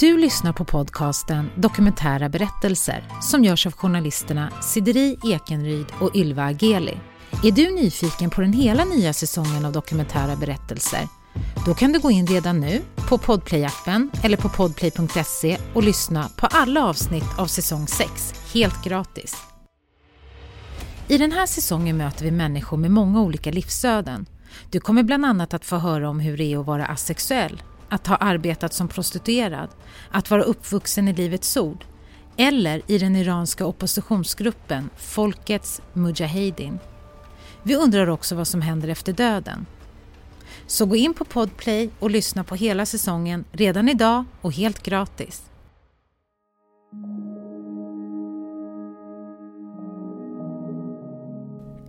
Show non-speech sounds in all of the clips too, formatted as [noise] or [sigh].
Du lyssnar på podcasten Dokumentära berättelser som görs av journalisterna Sideri Ekenryd och Ylva Ageli. Är du nyfiken på den hela nya säsongen av Dokumentära berättelser? Då kan du gå in redan nu på Podplay-appen eller på podplay.se och lyssna på alla avsnitt av säsong 6 helt gratis. I den här säsongen möter vi människor med många olika livsöden. Du kommer bland annat att få höra om hur det är att vara asexuell att ha arbetat som prostituerad, att vara uppvuxen i Livets Ord eller i den iranska oppositionsgruppen Folkets Mujahedin. Vi undrar också vad som händer efter döden. Så gå in på Podplay och lyssna på hela säsongen redan idag och helt gratis.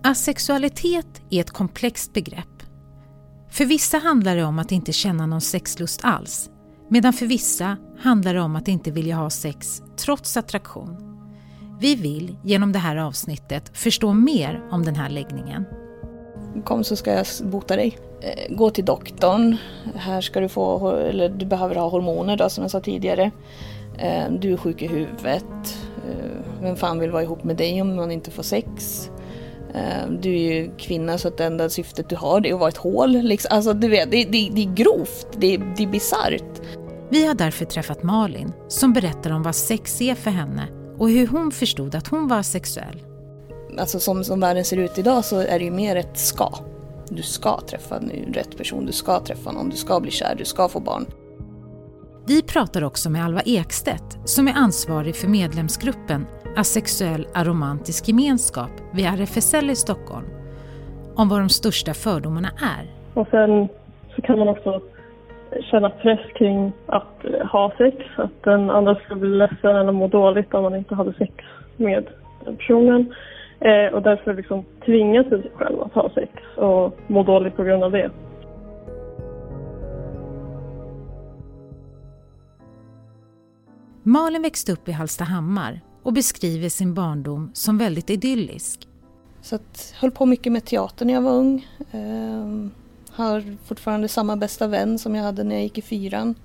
Asexualitet är ett komplext begrepp för vissa handlar det om att inte känna någon sexlust alls, medan för vissa handlar det om att inte vilja ha sex trots attraktion. Vi vill genom det här avsnittet förstå mer om den här läggningen. Kom så ska jag bota dig. Eh, gå till doktorn. Här ska du få, eller du behöver ha hormoner då som jag sa tidigare. Eh, du är sjuk i huvudet. Eh, vem fan vill vara ihop med dig om man inte får sex? Eh, du är ju kvinna så att det enda syftet du har det är att vara ett hål. Liksom. Alltså, du vet, det, det, det är grovt, det, det är bisarrt. Vi har därför träffat Malin som berättar om vad sex är för henne och hur hon förstod att hon var sexuell. Alltså som, som världen ser ut idag så är det ju mer ett ska. Du ska träffa nu rätt person, du ska träffa någon, du ska bli kär, du ska få barn. Vi pratar också med Alva Ekstedt som är ansvarig för medlemsgruppen Asexuell aromantisk gemenskap vid RFSL i Stockholm om vad de största fördomarna är. Och sen så kan man också känna press kring att ha sex, att den andra ska bli ledsen eller må dåligt om man inte hade sex med den personen. Eh, och därför liksom tvinga sig själv att ha sex och må dåligt på grund av det. Malin växte upp i Hallstahammar och beskriver sin barndom som väldigt idyllisk. Så att, höll på mycket med teater när jag var ung. Eh, har fortfarande samma bästa vän som jag hade när jag gick i fyran.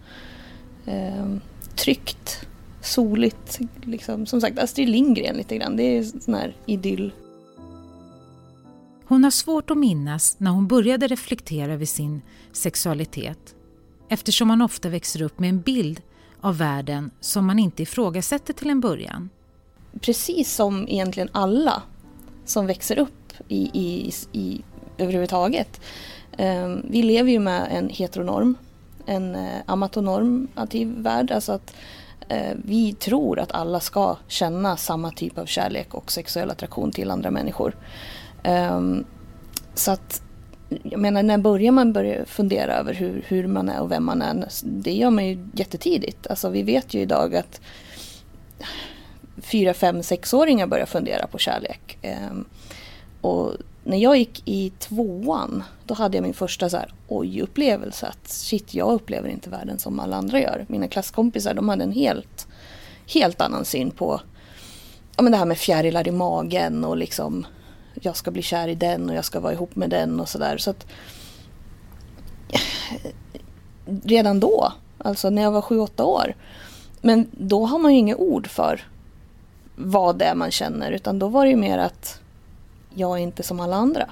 Eh, tryggt, soligt, liksom. som sagt Astrid Lindgren lite grann. Det är sån här idyll. Hon har svårt att minnas när hon började reflektera över sin sexualitet eftersom man ofta växer upp med en bild av världen som man inte ifrågasätter till en början precis som egentligen alla som växer upp i, i, i överhuvudtaget. Ehm, vi lever ju med en heteronorm, en eh, amatonormativ värld. Alltså att eh, vi tror att alla ska känna samma typ av kärlek och sexuell attraktion till andra människor. Ehm, så att jag menar, när börjar man börja fundera över hur, hur man är och vem man är? Det gör man ju jättetidigt. Alltså vi vet ju idag att fyra, fem, sexåringar börjar fundera på kärlek. Ehm, och när jag gick i tvåan, då hade jag min första så här oj-upplevelse. Att shit, jag upplever inte världen som alla andra gör. Mina klasskompisar, de hade en helt, helt annan syn på ja, men det här med fjärilar i magen och liksom jag ska bli kär i den och jag ska vara ihop med den och sådär. Så att redan då, alltså när jag var sju, åtta år. Men då har man ju inga ord för vad det är man känner utan då var det ju mer att jag är inte som alla andra.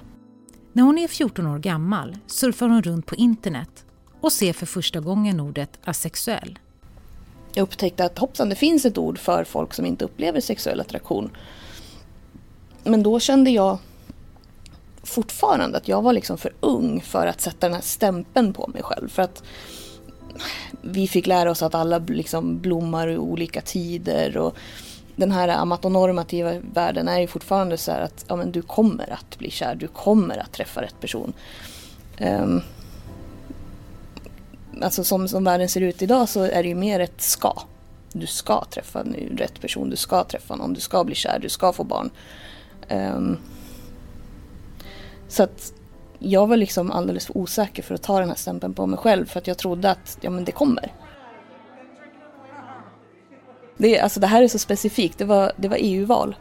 När hon är 14 år gammal surfar hon runt på internet och ser för första gången ordet asexuell. Jag upptäckte att hoppsan, det finns ett ord för folk som inte upplever sexuell attraktion. Men då kände jag fortfarande att jag var liksom för ung för att sätta den här stämpeln på mig själv. För att vi fick lära oss att alla liksom blommar i olika tider och den här amatonormativa världen är ju fortfarande så här att ja, men du kommer att bli kär, du kommer att träffa rätt person. Um, alltså som, som världen ser ut idag så är det ju mer ett ska. Du ska träffa nu rätt person, du ska träffa någon, du ska bli kär, du ska få barn. Um, så att jag var liksom alldeles för osäker för att ta den här stämpeln på mig själv för att jag trodde att ja, men det kommer. Det, alltså det här är så specifikt, det var, det var EU-val.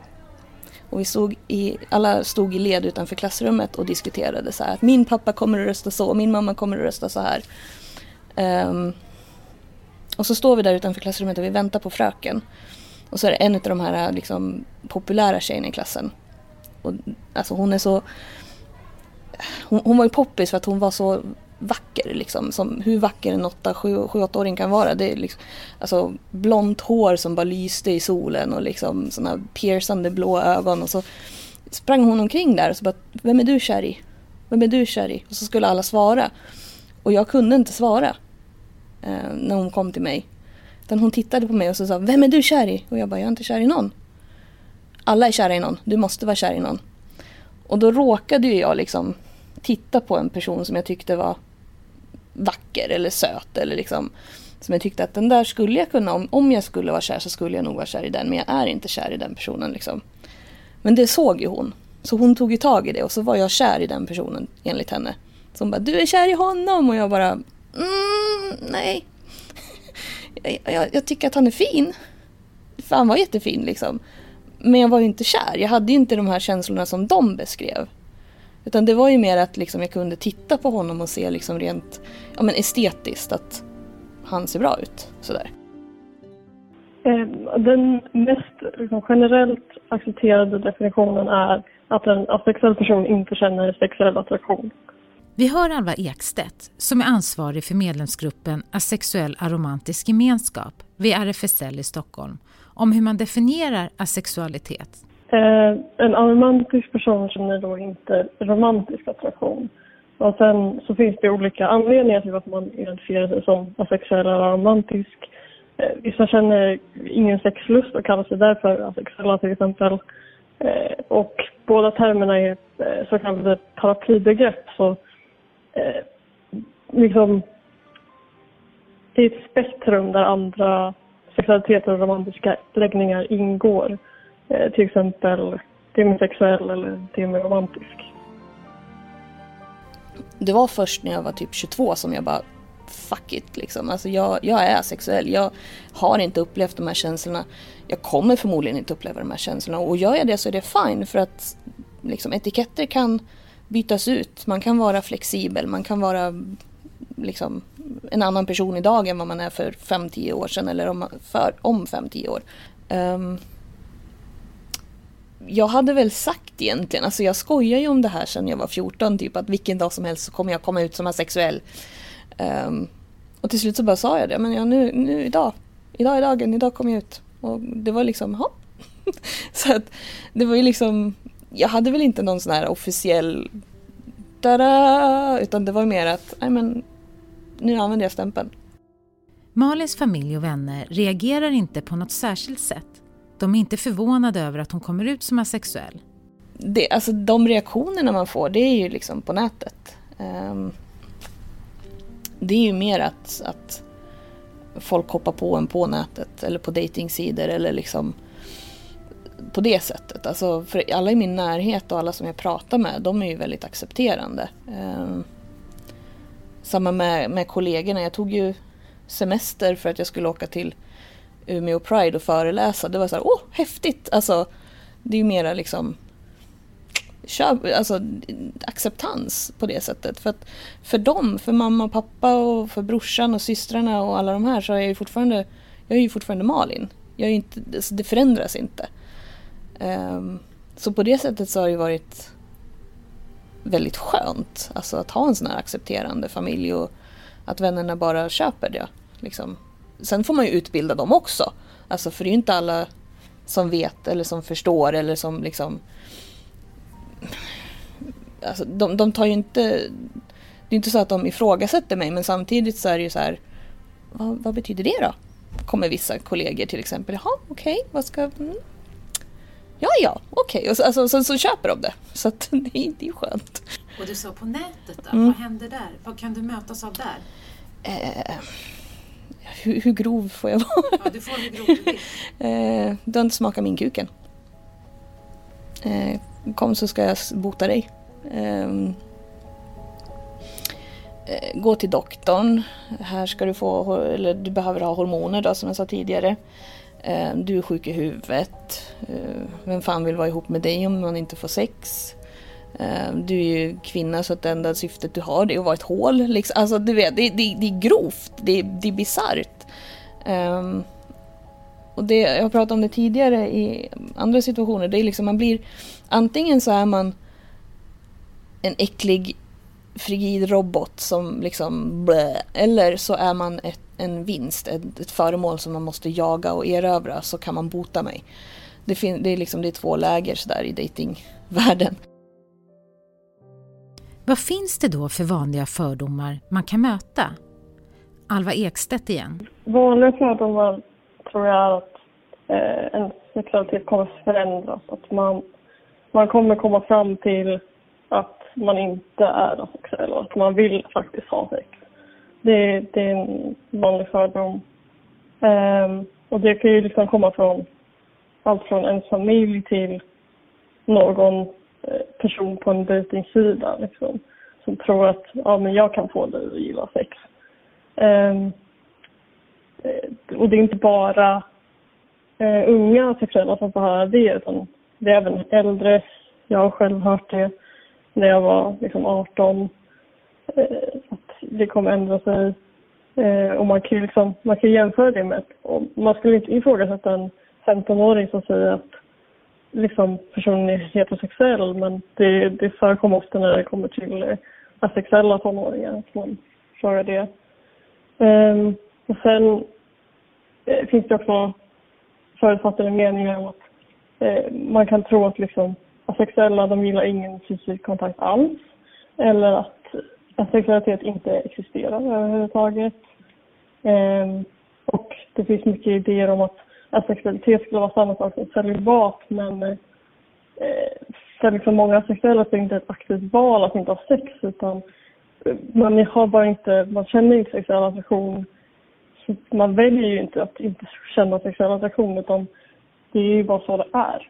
Och vi stod i, alla stod i led utanför klassrummet och diskuterade så här att min pappa kommer att rösta så och min mamma kommer att rösta så här. Um, Och så står vi där utanför klassrummet och vi väntar på fröken. Och så är det en av de här liksom, populära tjejerna i klassen. Och, alltså hon är så... Hon, hon var ju poppis för att hon var så vacker liksom. Som, hur vacker en 7-8-åring kan vara. Det är liksom, alltså blont hår som bara lyste i solen och liksom såna piercande blå ögon. Och så sprang hon omkring där och så bara, vem är du kär i? Vem är du kär i? Och så skulle alla svara. Och jag kunde inte svara. Eh, när hon kom till mig. Utan hon tittade på mig och så sa, vem är du kär i? Och jag bara, jag är inte kär i någon. Alla är kära i någon, du måste vara kär i någon. Och då råkade ju jag liksom titta på en person som jag tyckte var vacker eller söt eller liksom som jag tyckte att den där skulle jag kunna, om, om jag skulle vara kär så skulle jag nog vara kär i den men jag är inte kär i den personen liksom. Men det såg ju hon. Så hon tog ju tag i det och så var jag kär i den personen enligt henne. Så hon bara, du är kär i honom och jag bara, mm, nej. [laughs] jag, jag, jag tycker att han är fin. För han var jättefin liksom. Men jag var ju inte kär. Jag hade ju inte de här känslorna som de beskrev. Utan det var ju mer att liksom jag kunde titta på honom och se liksom rent ja, men estetiskt att han ser bra ut. Sådär. Eh, den mest liksom, generellt accepterade definitionen är att en asexuell person inte känner sexuell attraktion. Vi hör Alva Ekstedt som är ansvarig för medlemsgruppen Asexuell aromantisk gemenskap vid RFSL i Stockholm om hur man definierar asexualitet. Eh, en aromantisk person känner då inte romantisk attraktion. Och sen så finns det olika anledningar till att man identifierar sig som asexuell eller romantisk. Eh, vissa känner ingen sexlust och kallar sig därför asexuella till exempel. Eh, och båda termerna är ett eh, så kallade paraplybegrepp. Så eh, liksom, det är ett spektrum där andra sexualiteter och romantiska läggningar ingår. Eh, till exempel demisexuell eller demiromantisk. Det var först när jag var typ 22 som jag bara fuck it liksom. Alltså jag, jag är sexuell. Jag har inte upplevt de här känslorna. Jag kommer förmodligen inte uppleva de här känslorna. Och gör jag det så är det fine för att liksom, etiketter kan bytas ut. Man kan vara flexibel. Man kan vara liksom, en annan person idag än vad man är för 5-10 år sedan eller om, för, om 5-10 år. Um, jag hade väl sagt egentligen, alltså jag skojar ju om det här sedan jag var 14, typ att vilken dag som helst så kommer jag komma ut som asexuell. Um, och till slut så bara sa jag det, men ja, nu, nu idag, idag är dagen, idag kommer jag ut. Och det var liksom, ja. [laughs] så att det var ju liksom, jag hade väl inte någon sån här officiell Tada! Utan det var mer att, nej men, nu använder jag stämpeln. Malins familj och vänner reagerar inte på något särskilt sätt. De är inte förvånade över att hon kommer ut som asexuell. Det, alltså de reaktionerna man får, det är ju liksom på nätet. Um, det är ju mer att, att folk hoppar på en på nätet eller på datingsidor eller liksom på det sättet. Alltså, för alla i min närhet och alla som jag pratar med, de är ju väldigt accepterande. Um, samma med, med kollegorna. Jag tog ju semester för att jag skulle åka till Umeå Pride och föreläsa. Det var så här, åh, häftigt! Alltså, det är ju mera liksom kör, alltså, acceptans på det sättet. För, att, för dem, för mamma och pappa och för brorsan och systrarna och alla de här så är jag ju fortfarande, jag är ju fortfarande Malin. Jag är inte, alltså, det förändras inte. Um, så på det sättet så har det varit väldigt skönt alltså att ha en sån här accepterande familj och att vännerna bara köper det. Liksom. Sen får man ju utbilda dem också. Alltså för det är ju inte alla som vet eller som förstår eller som liksom alltså, de, de tar ju inte... Det är inte så att de ifrågasätter mig men samtidigt så är det ju så här, vad, vad betyder det då? Kommer vissa kollegor till exempel, jaha okej, okay, vad ska... Mm. Ja, ja, okej. Okay. Och så, alltså, så, så, köper de det. Så att, [laughs] det, är, det är skönt. Och du sa på nätet då, mm. vad hände där? Vad kan du mötas av där? Eh, hur, hur, grov får jag vara? Ja, du får hur grov du vill. [laughs] eh, du har inte smakat min kuken. Eh, kom så ska jag bota dig. Ehm, eh, gå till doktorn. Här ska du få, eller du behöver ha hormoner då som jag sa tidigare. Eh, du är sjuk i huvudet. Eh, vem fan vill vara ihop med dig om man inte får sex? Eh, du är ju kvinna så att det enda syftet du har det är att vara ett hål. Liksom. Alltså du vet, det, det, det är grovt, det, det är bisarrt. Um, och det, jag har pratat om det tidigare i andra situationer. Det är liksom man blir antingen så är man en äcklig frigid robot som liksom blä, eller så är man ett, en vinst, ett, ett, föremål som man måste jaga och erövra så kan man bota mig. Det, fin, det, är, liksom, det är två läger sådär i datingvärlden. Vad finns det då för vanliga fördomar man kan möta? Alva Ekstedt igen. Vanliga fördomar tror jag är att eh, en sexualitet kommer förändras. Att man, man kommer komma fram till att man inte är asexuell och att man vill faktiskt ha sex. Det, det är en vanlig fördom. Eh, och det kan ju liksom komma från allt från en familj till någon Eh, person på en dejtingsida liksom, som tror att ja, men jag kan få dig att gilla sex. Um, och det är inte bara uh, unga sexuella som får höra det utan det är även äldre. Jag har själv hört det när jag var liksom 18. Eh, att det kommer ändra sig. Eh, och man kan, liksom, man kan jämföra det med, och man skulle inte ifrågasätta en 15-åring som säger att liksom, personlig heterosexuell men det, det förekommer ofta när det kommer till eh, asexuella tonåringar att man frågar det. Um, och sen eh, finns det också förutfattade meningar om att eh, man kan tro att liksom asexuella de gillar ingen fysisk kontakt alls. Eller att asexualitet inte existerar överhuvudtaget. Um, och det finns mycket idéer om att att sexualitet skulle vara samma sak som celibat men eh, för liksom många sexuella så är det inte ett aktivt val att inte ha sex utan eh, man har bara inte, man känner inte sexuell attraktion. Så man väljer ju inte att inte känna sexuell attraktion utan det är ju bara så det är.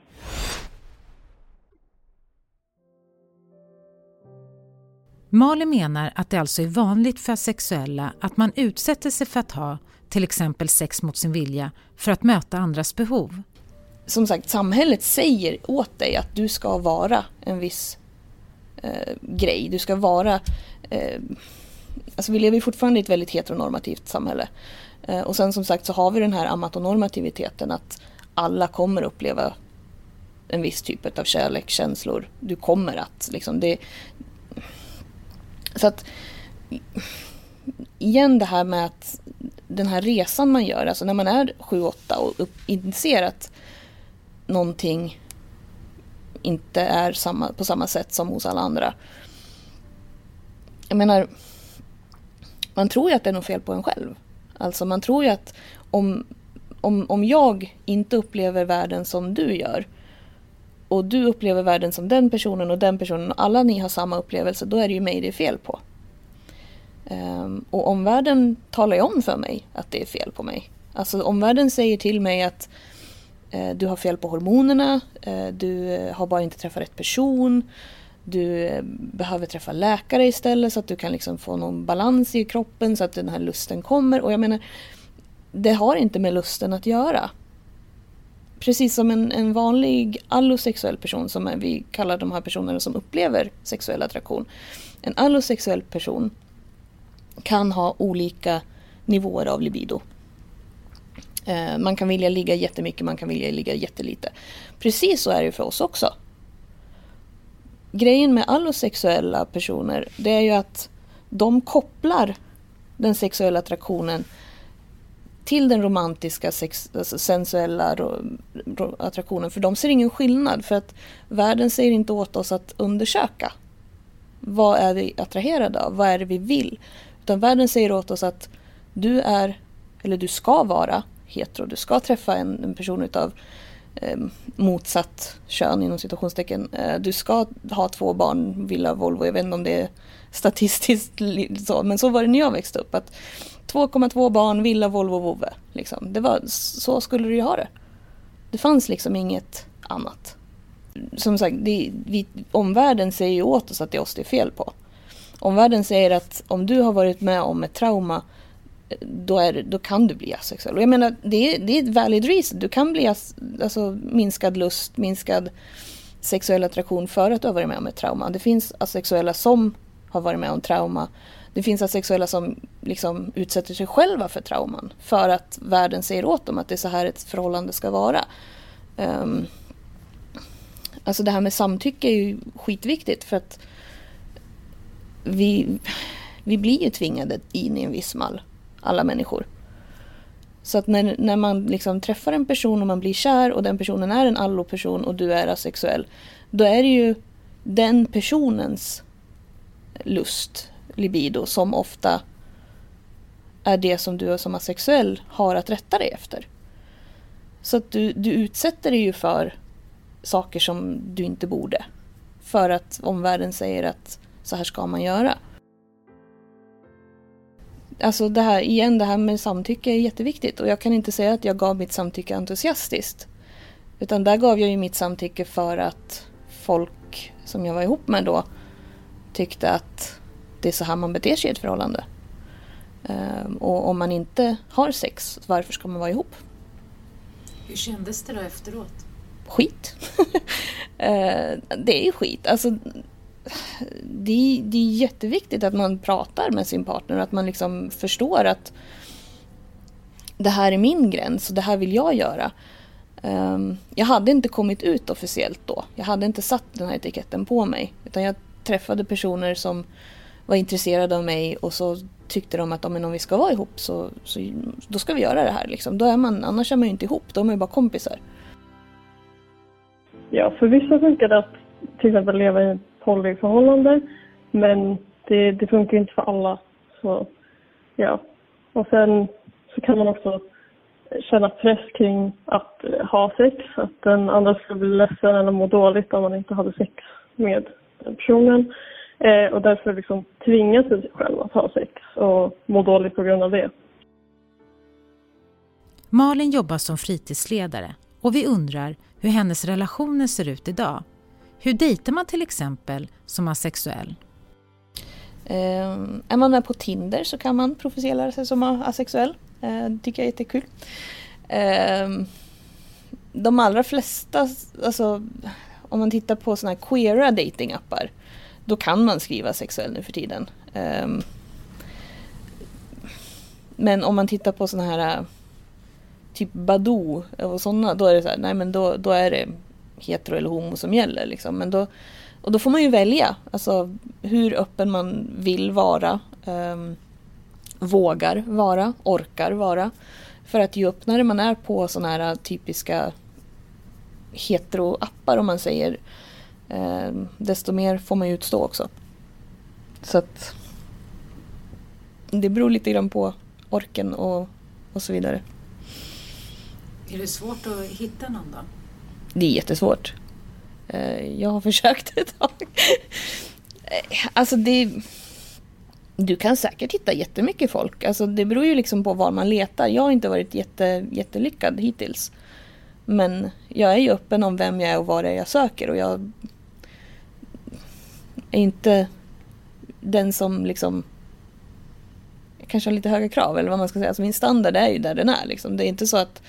Malin menar att det alltså är vanligt för sexuella att man utsätter sig för att ha till exempel sex mot sin vilja för att möta andras behov. Som sagt, samhället säger åt dig att du ska vara en viss eh, grej. Du ska vara... Eh, alltså vi lever fortfarande i ett väldigt heteronormativt samhälle. Eh, och sen som sagt så har vi den här amatonormativiteten att alla kommer uppleva en viss typ av kärlek, känslor. Du kommer att liksom det, så att igen det här med att den här resan man gör, alltså när man är 7-8 och upp, inser att någonting inte är samma, på samma sätt som hos alla andra. Jag menar, man tror ju att det är något fel på en själv. Alltså man tror ju att om, om, om jag inte upplever världen som du gör och du upplever världen som den personen och den personen och alla ni har samma upplevelse, då är det ju mig det är fel på. Ehm, och omvärlden talar ju om för mig att det är fel på mig. Alltså omvärlden säger till mig att eh, du har fel på hormonerna, eh, du eh, har bara inte träffat rätt person, du behöver träffa läkare istället så att du kan liksom få någon balans i kroppen så att den här lusten kommer. Och jag menar, det har inte med lusten att göra precis som en, en vanlig allosexuell person, som vi kallar de här personerna som upplever sexuell attraktion. En allosexuell person kan ha olika nivåer av libido. Eh, man kan vilja ligga jättemycket, man kan vilja ligga jättelite. Precis så är det för oss också. Grejen med allosexuella personer, det är ju att de kopplar den sexuella attraktionen till den romantiska, sex, alltså sensuella ro, ro, attraktionen. För de ser ingen skillnad för att världen säger inte åt oss att undersöka. Vad är vi attraherade av? Vad är det vi vill? Utan världen säger åt oss att du är, eller du ska vara hetero. Du ska träffa en, en person utav eh, motsatt kön inom situationstecken. Eh, du ska ha två barn, villa, Volvo. Jag vet inte om det är statistiskt så, men så var det när jag växte upp. att 2,2 barn, villa, Volvo, vovve. Liksom. Det var, så skulle du ju ha det. Det fanns liksom inget annat. Som sagt, det, vi, omvärlden säger ju åt oss att det är oss det är fel på. Omvärlden säger att om du har varit med om ett trauma då, är, då kan du bli asexuell. Och jag menar, det är, det är ett valid reason. Du kan bli as, alltså, minskad lust, minskad sexuell attraktion för att du har varit med om ett trauma. Det finns asexuella som har varit med om trauma Det finns asexuella som liksom utsätter sig själva för trauman för att världen säger åt dem att det är så här ett förhållande ska vara. Um, alltså det här med samtycke är ju skitviktigt för att vi, vi blir ju tvingade in i en viss mall, alla människor. Så att när, när man liksom träffar en person och man blir kär och den personen är en alloperson och du är asexuell, då är det ju den personens lust, libido, som ofta är det som du som asexuell har att rätta dig efter. Så att du, du utsätter dig ju för saker som du inte borde. För att omvärlden säger att så här ska man göra. Alltså det här, igen, det här med samtycke är jätteviktigt och jag kan inte säga att jag gav mitt samtycke entusiastiskt. Utan där gav jag ju mitt samtycke för att folk som jag var ihop med då tyckte att det är så här man beter sig i ett förhållande. Um, och om man inte har sex, varför ska man vara ihop? Hur kändes det då efteråt? Skit. uh, [laughs] det är ju skit. Alltså, det, det är jätteviktigt att man pratar med sin partner och att man liksom förstår att det här är min gräns och det här vill jag göra. Um, jag hade inte kommit ut officiellt då. Jag hade inte satt den här etiketten på mig. Utan jag träffade personer som var intresserade av mig och så tyckte de att om vi ska vara ihop så, så då ska vi göra det här. Liksom. Då är man, annars är man ju inte ihop, då är man ju bara kompisar. Ja, för vissa funkar det att till exempel leva i ett polyförhållande. Men det, det funkar inte för alla. Så ja. Och sen så kan man också känna press kring att eh, ha sex. Att den andra ska bli ledsen eller må dåligt om man inte hade sex med den personen. Eh, och därför liksom tvinga sig själv att ha sex och må dåligt på grund av det. Malin jobbar som fritidsledare och vi undrar hur hennes relationer ser ut idag. Hur dejtar man till exempel som asexuell? Eh, är man med på Tinder så kan man profilera sig som asexuell. Eh, det tycker jag är jättekul. Eh, de allra flesta, alltså om man tittar på sådana här queera datingappar då kan man skriva sexuell nu för tiden. Eh, men om man tittar på sådana här eh, typ Badoo och sådana, då är det så här, nej men då, då är det hetero eller homo som gäller. Liksom. Men då, och då får man ju välja, alltså hur öppen man vill vara, um, vågar vara, orkar vara. För att ju öppnare man är på sådana här typiska hetero-appar om man säger, um, desto mer får man ju utstå också. Så att det beror lite grann på orken och, och så vidare. Är det svårt att hitta någon då? Det är jättesvårt. Eh, jag har [laughs] försökt ett tag. Eh, alltså det... Du kan säkert hitta jättemycket folk. Alltså det beror ju liksom på var man letar. Jag har inte varit jätte, jättelyckad hittills. Men jag är ju öppen om vem jag är och vad det är jag söker och jag är inte den som liksom kanske har lite höga krav eller vad man ska säga. Alltså min standard är ju där den är liksom. Det är inte så att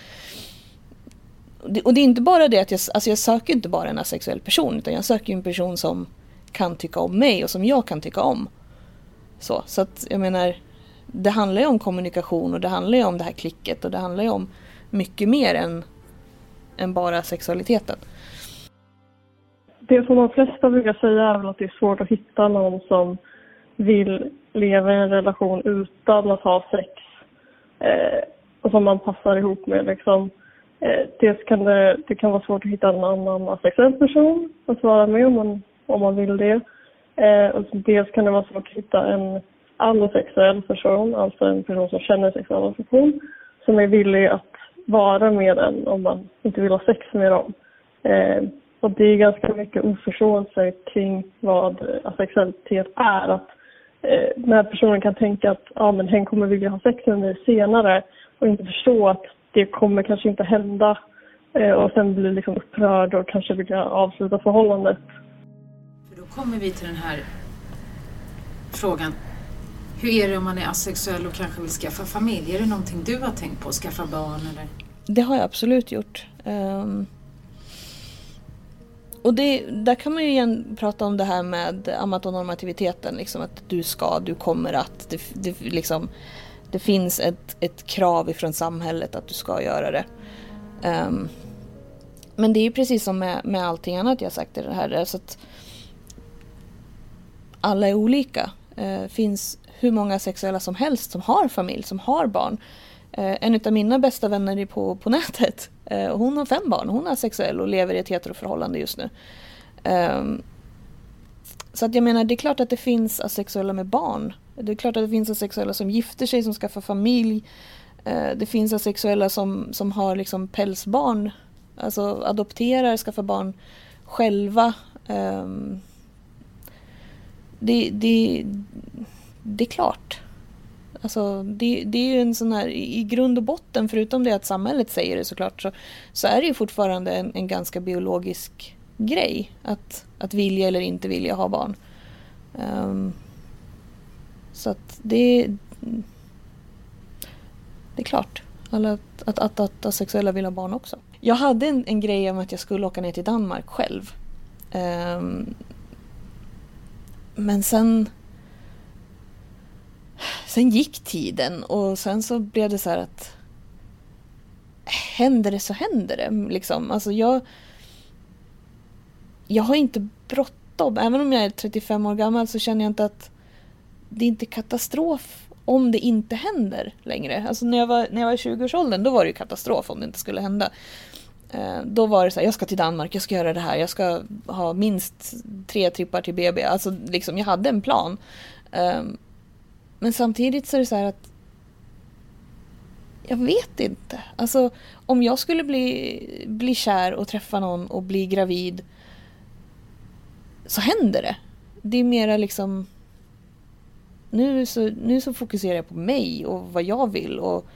och det är inte bara det att jag, alltså jag söker inte bara en asexuell person utan jag söker en person som kan tycka om mig och som jag kan tycka om. Så, så att jag menar, det handlar ju om kommunikation och det handlar ju om det här klicket och det handlar ju om mycket mer än, än bara sexualiteten det som de flesta brukar säga är väl att det är svårt att hitta någon som vill leva i en relation utan att ha sex eh, och som man passar ihop med. Liksom. Eh, dels kan det, det kan vara svårt att hitta en annan asexuell person att vara med om man, om man vill det. Eh, och dels kan det vara svårt att hitta en allosexuell person, alltså en person som känner sexuell attraktion, som är villig att vara med en om man inte vill ha sex med dem. Eh, och det är ganska mycket oförståelse kring vad asexualitet är. Att eh, när personen kan tänka att ah, men hen kommer vilja ha sex med mig senare och inte förstå att det kommer kanske inte hända eh, och sen bli liksom upprörd och kanske vilja avsluta förhållandet. För då kommer vi till den här frågan. Hur är det om man är asexuell och kanske vill skaffa familj? Är det någonting du har tänkt på, skaffa barn eller? Det har jag absolut gjort. Um och det, där kan man ju igen prata om det här med amatonormativiteten, liksom att du ska, du kommer att, det, det, liksom, det finns ett, ett krav ifrån samhället att du ska göra det. Um, men det är ju precis som med, med allting annat jag sagt i det här, Så att alla är olika. Det uh, finns hur många sexuella som helst som har familj, som har barn. Uh, en av mina bästa vänner är på, på nätet Uh, hon har fem barn, hon är sexuell och lever i ett heteroförhållande just nu. Um, så att jag menar, det är klart att det finns asexuella med barn. Det är klart att det finns asexuella som gifter sig, som skaffar familj. Eh, det finns asexuella som, som har liksom pälsbarn, alltså adopterar, skaffar barn själva. Ehm, det, det, det är klart. Alltså, det, det, är ju en sån här, i grund och botten, förutom det att samhället säger det såklart, så, så är det ju fortfarande en, en ganska biologisk grej att, att vilja eller inte vilja ha barn. Um, så att det, det är klart alla, att, att, att, att asexuella vill ha barn också. Jag hade en, en grej om att jag skulle åka ner till Danmark själv. Um, men sen sen gick tiden och sen så blev det så här att händer det så händer det. Liksom. Alltså jag, jag har inte bråttom. Även om jag är 35 år gammal så känner jag inte att det är inte katastrof om det inte händer längre. Alltså när jag var, när jag var i 20-årsåldern då var det ju katastrof om det inte skulle hända. Eh, då var det så här, jag ska till Danmark, jag ska göra det här, jag ska ha minst tre trippar till BB. Alltså liksom, jag hade en plan. Ehm, men samtidigt så är det så här att jag vet inte. Alltså om jag skulle bli, bli kär och träffa någon och bli gravid så händer det. Det är mera liksom nu så, nu så fokuserar jag på mig och vad jag vill och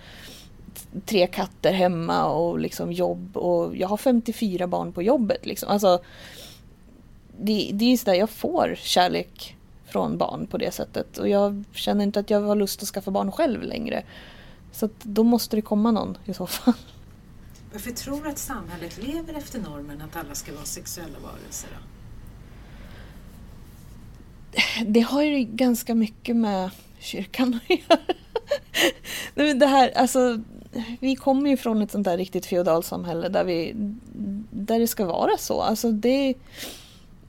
tre katter hemma och liksom jobb och jag har 54 barn på jobbet. Liksom. Alltså, det, det är sådär jag får kärlek från barn på det sättet. Och jag känner inte att jag har lust att skaffa barn själv längre. Så då måste det komma någon i så fall. Varför tror du att samhället lever efter normen att alla ska vara sexuella varelser? Då? Det har ju ganska mycket med kyrkan att göra. [laughs] Det här, alltså, vi kommer ju från ett sånt där riktigt feodalsamhälle där, vi, där det ska vara så. Alltså det,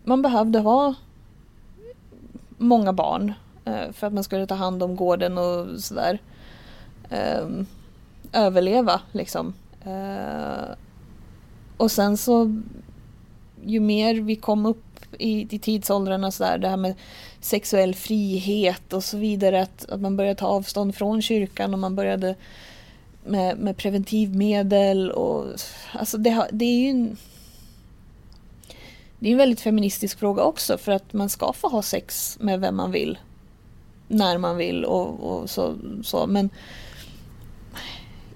man behövde ha många barn eh, för att man skulle ta hand om gården och sådär. Ehm, överleva liksom. Eh, och sen så ju mer vi kom upp i, i tidsåldrarna så där, det här med sexuell frihet och så vidare, att, att man började ta avstånd från kyrkan och man började med, med preventivmedel och alltså det, det är ju en det är en väldigt feministisk fråga också för att man ska få ha sex med vem man vill. När man vill och, och så, så. Men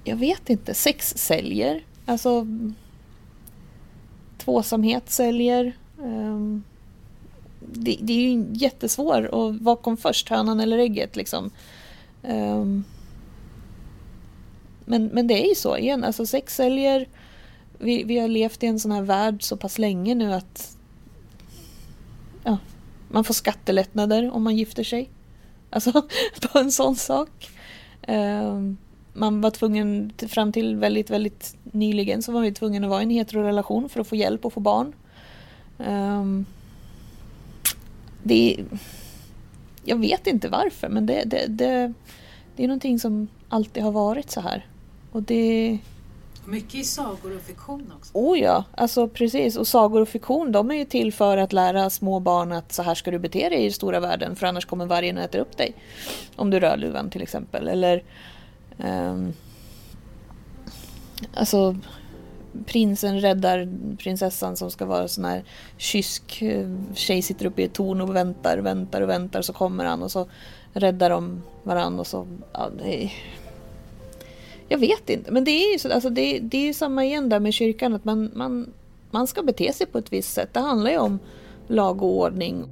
jag vet inte. Sex säljer. Alltså tvåsamhet säljer. Um, det, det, är ju jättesvårt. Och vad kom först, hönan eller ägget liksom? Um, men, men det är ju så igen. Alltså sex säljer. Vi, vi har levt i en sån här värld så pass länge nu att ja, man får skattelättnader om man gifter sig. Alltså [laughs] på en sån sak. Um, man var tvungen, fram till väldigt, väldigt nyligen så var vi tvungna att vara i en heterorelation för att få hjälp och få barn. Um, det Jag vet inte varför men det, det, det, det är någonting som alltid har varit så här. Och det mycket i sagor och fiktion också. Oh ja, alltså precis. Och sagor och fiktion de är ju till för att lära små barn att så här ska du bete dig i stora världen för annars kommer vargen att äta upp dig. Om du rör luvan till exempel. Eller um, Alltså prinsen räddar prinsessan som ska vara sån här kysk eh, tjej sitter uppe i ett torn och väntar, väntar och väntar så kommer han och så räddar de varandra. och så ja, det är jag vet inte, men det är ju så, alltså det, det är ju samma igen där med kyrkan, att man, man, man ska bete sig på ett visst sätt. Det handlar ju om lag och ordning.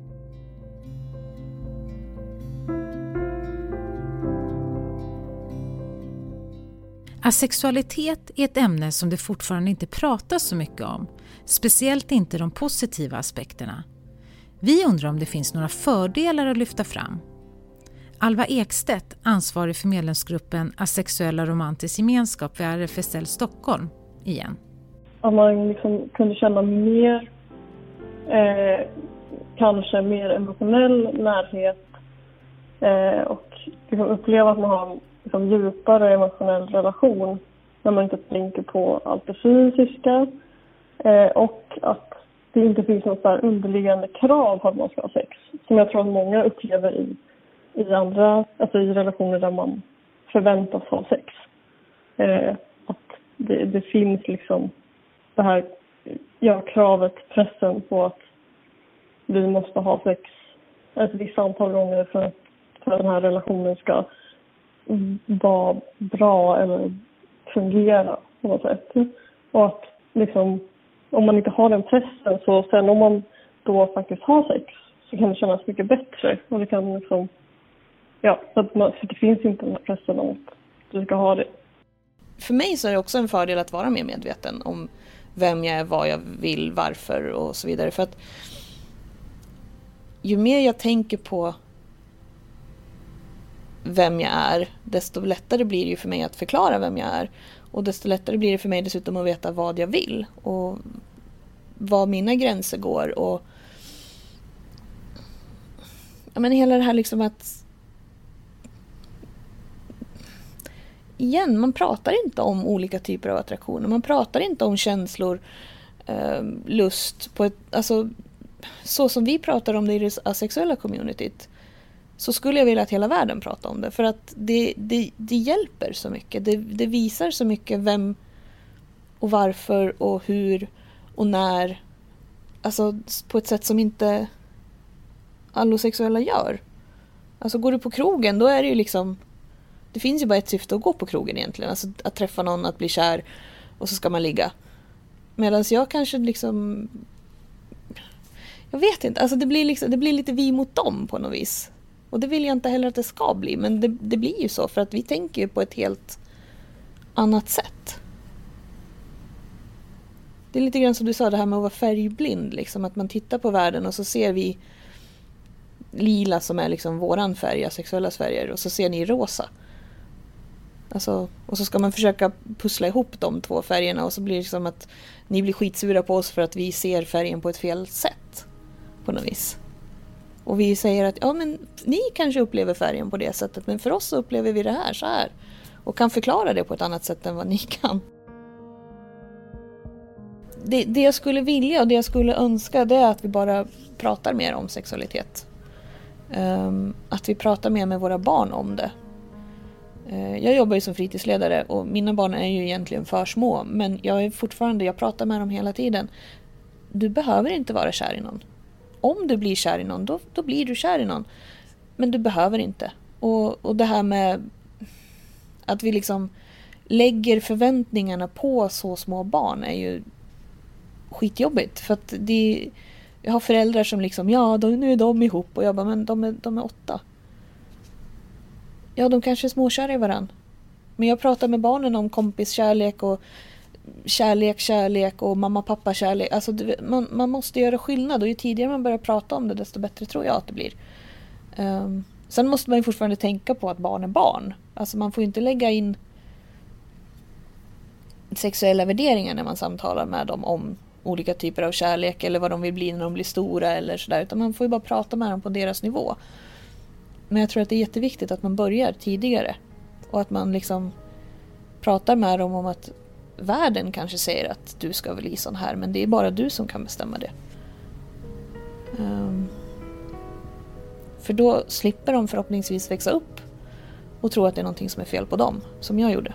Asexualitet är ett ämne som det fortfarande inte pratas så mycket om, speciellt inte de positiva aspekterna. Vi undrar om det finns några fördelar att lyfta fram. Alva Ekstedt, ansvarig för medlemsgruppen Asexuella romantisk gemenskap vid RFSL Stockholm, igen. Om man liksom kunde känna mer, eh, kanske mer emotionell närhet eh, och liksom uppleva att man har liksom, djupare emotionell relation när man inte tänker på allt det fysiska eh, och att det inte finns något där underliggande krav på att man ska ha sex som jag tror att många upplever i, i andra, alltså i relationer där man förväntas ha sex. Eh, att det, det finns liksom det här ja, kravet, pressen på att vi måste ha sex ett visst antal gånger för att, för att den här relationen ska vara bra eller fungera på något sätt. Och att liksom, om man inte har den pressen så sen om man då faktiskt har sex så kan det kännas mycket bättre. Och det kan liksom, ja, för, att man, för det finns inte den här pressen om att du ska ha det. För mig så är det också en fördel att vara mer medveten om vem jag är, vad jag vill, varför och så vidare. För att ju mer jag tänker på vem jag är, desto lättare blir det ju för mig att förklara vem jag är. Och desto lättare blir det för mig dessutom att veta vad jag vill och var mina gränser går. Och ja, men hela det här liksom att... Igen, man pratar inte om olika typer av attraktioner. Man pratar inte om känslor, eh, lust på ett... Alltså, så som vi pratar om det i det asexuella communityt så skulle jag vilja att hela världen pratade om det. För att det, det, det hjälper så mycket. Det, det visar så mycket vem och varför och hur och när. Alltså på ett sätt som inte allosexuella gör. Alltså går du på krogen då är det ju liksom Det finns ju bara ett syfte att gå på krogen egentligen. Alltså att träffa någon, att bli kär och så ska man ligga. Medan jag kanske liksom Jag vet inte, alltså det blir, liksom, det blir lite vi mot dem på något vis. Och det vill jag inte heller att det ska bli, men det, det blir ju så för att vi tänker ju på ett helt annat sätt. Det är lite grann som du sa det här med att vara färgblind, liksom att man tittar på världen och så ser vi lila som är liksom våran färg, sexuella färger, och så ser ni rosa. Alltså, och så ska man försöka pussla ihop de två färgerna och så blir det som att ni blir skitsura på oss för att vi ser färgen på ett fel sätt. På något vis. Och vi säger att ja, men ni kanske upplever färgen på det sättet men för oss upplever vi det här så här. Och kan förklara det på ett annat sätt än vad ni kan. Det, det jag skulle vilja och det jag skulle önska det är att vi bara pratar mer om sexualitet. Um, att vi pratar mer med våra barn om det. Uh, jag jobbar ju som fritidsledare och mina barn är ju egentligen för små men jag är fortfarande, jag pratar med dem hela tiden. Du behöver inte vara kär i någon om du blir kär i någon, då, då blir du kär i någon. Men du behöver inte. Och, och det här med att vi liksom lägger förväntningarna på så små barn är ju skitjobbigt. För att det, jag har föräldrar som liksom, ja då, nu är de ihop och jag bara, men de är, de är åtta. Ja, de kanske är småkära i varandra. Men jag pratar med barnen om kompiskärlek och kärlek, kärlek och mamma, pappa, kärlek. Alltså, man, man måste göra skillnad och ju tidigare man börjar prata om det desto bättre tror jag att det blir. Um, sen måste man ju fortfarande tänka på att barn är barn. Alltså man får inte lägga in sexuella värderingar när man samtalar med dem om olika typer av kärlek eller vad de vill bli när de blir stora eller sådär. Utan man får ju bara prata med dem på deras nivå. Men jag tror att det är jätteviktigt att man börjar tidigare. Och att man liksom pratar med dem om att världen kanske säger att du ska bli sån här men det är bara du som kan bestämma det. Um, för då slipper de förhoppningsvis växa upp och tro att det är någonting som är fel på dem, som jag gjorde.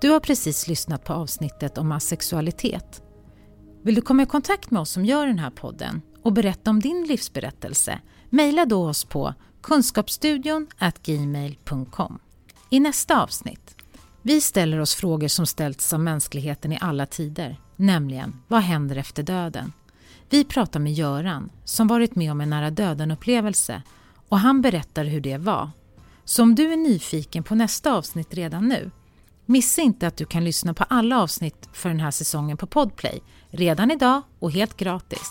Du har precis lyssnat på avsnittet om asexualitet. Vill du komma i kontakt med oss som gör den här podden och berätta om din livsberättelse? Mejla då oss på kunskapsstudion gmail.com. I nästa avsnitt, vi ställer oss frågor som ställts av mänskligheten i alla tider, nämligen vad händer efter döden? Vi pratar med Göran som varit med om en nära döden-upplevelse och han berättar hur det var. Så om du är nyfiken på nästa avsnitt redan nu, missa inte att du kan lyssna på alla avsnitt för den här säsongen på Podplay, redan idag och helt gratis.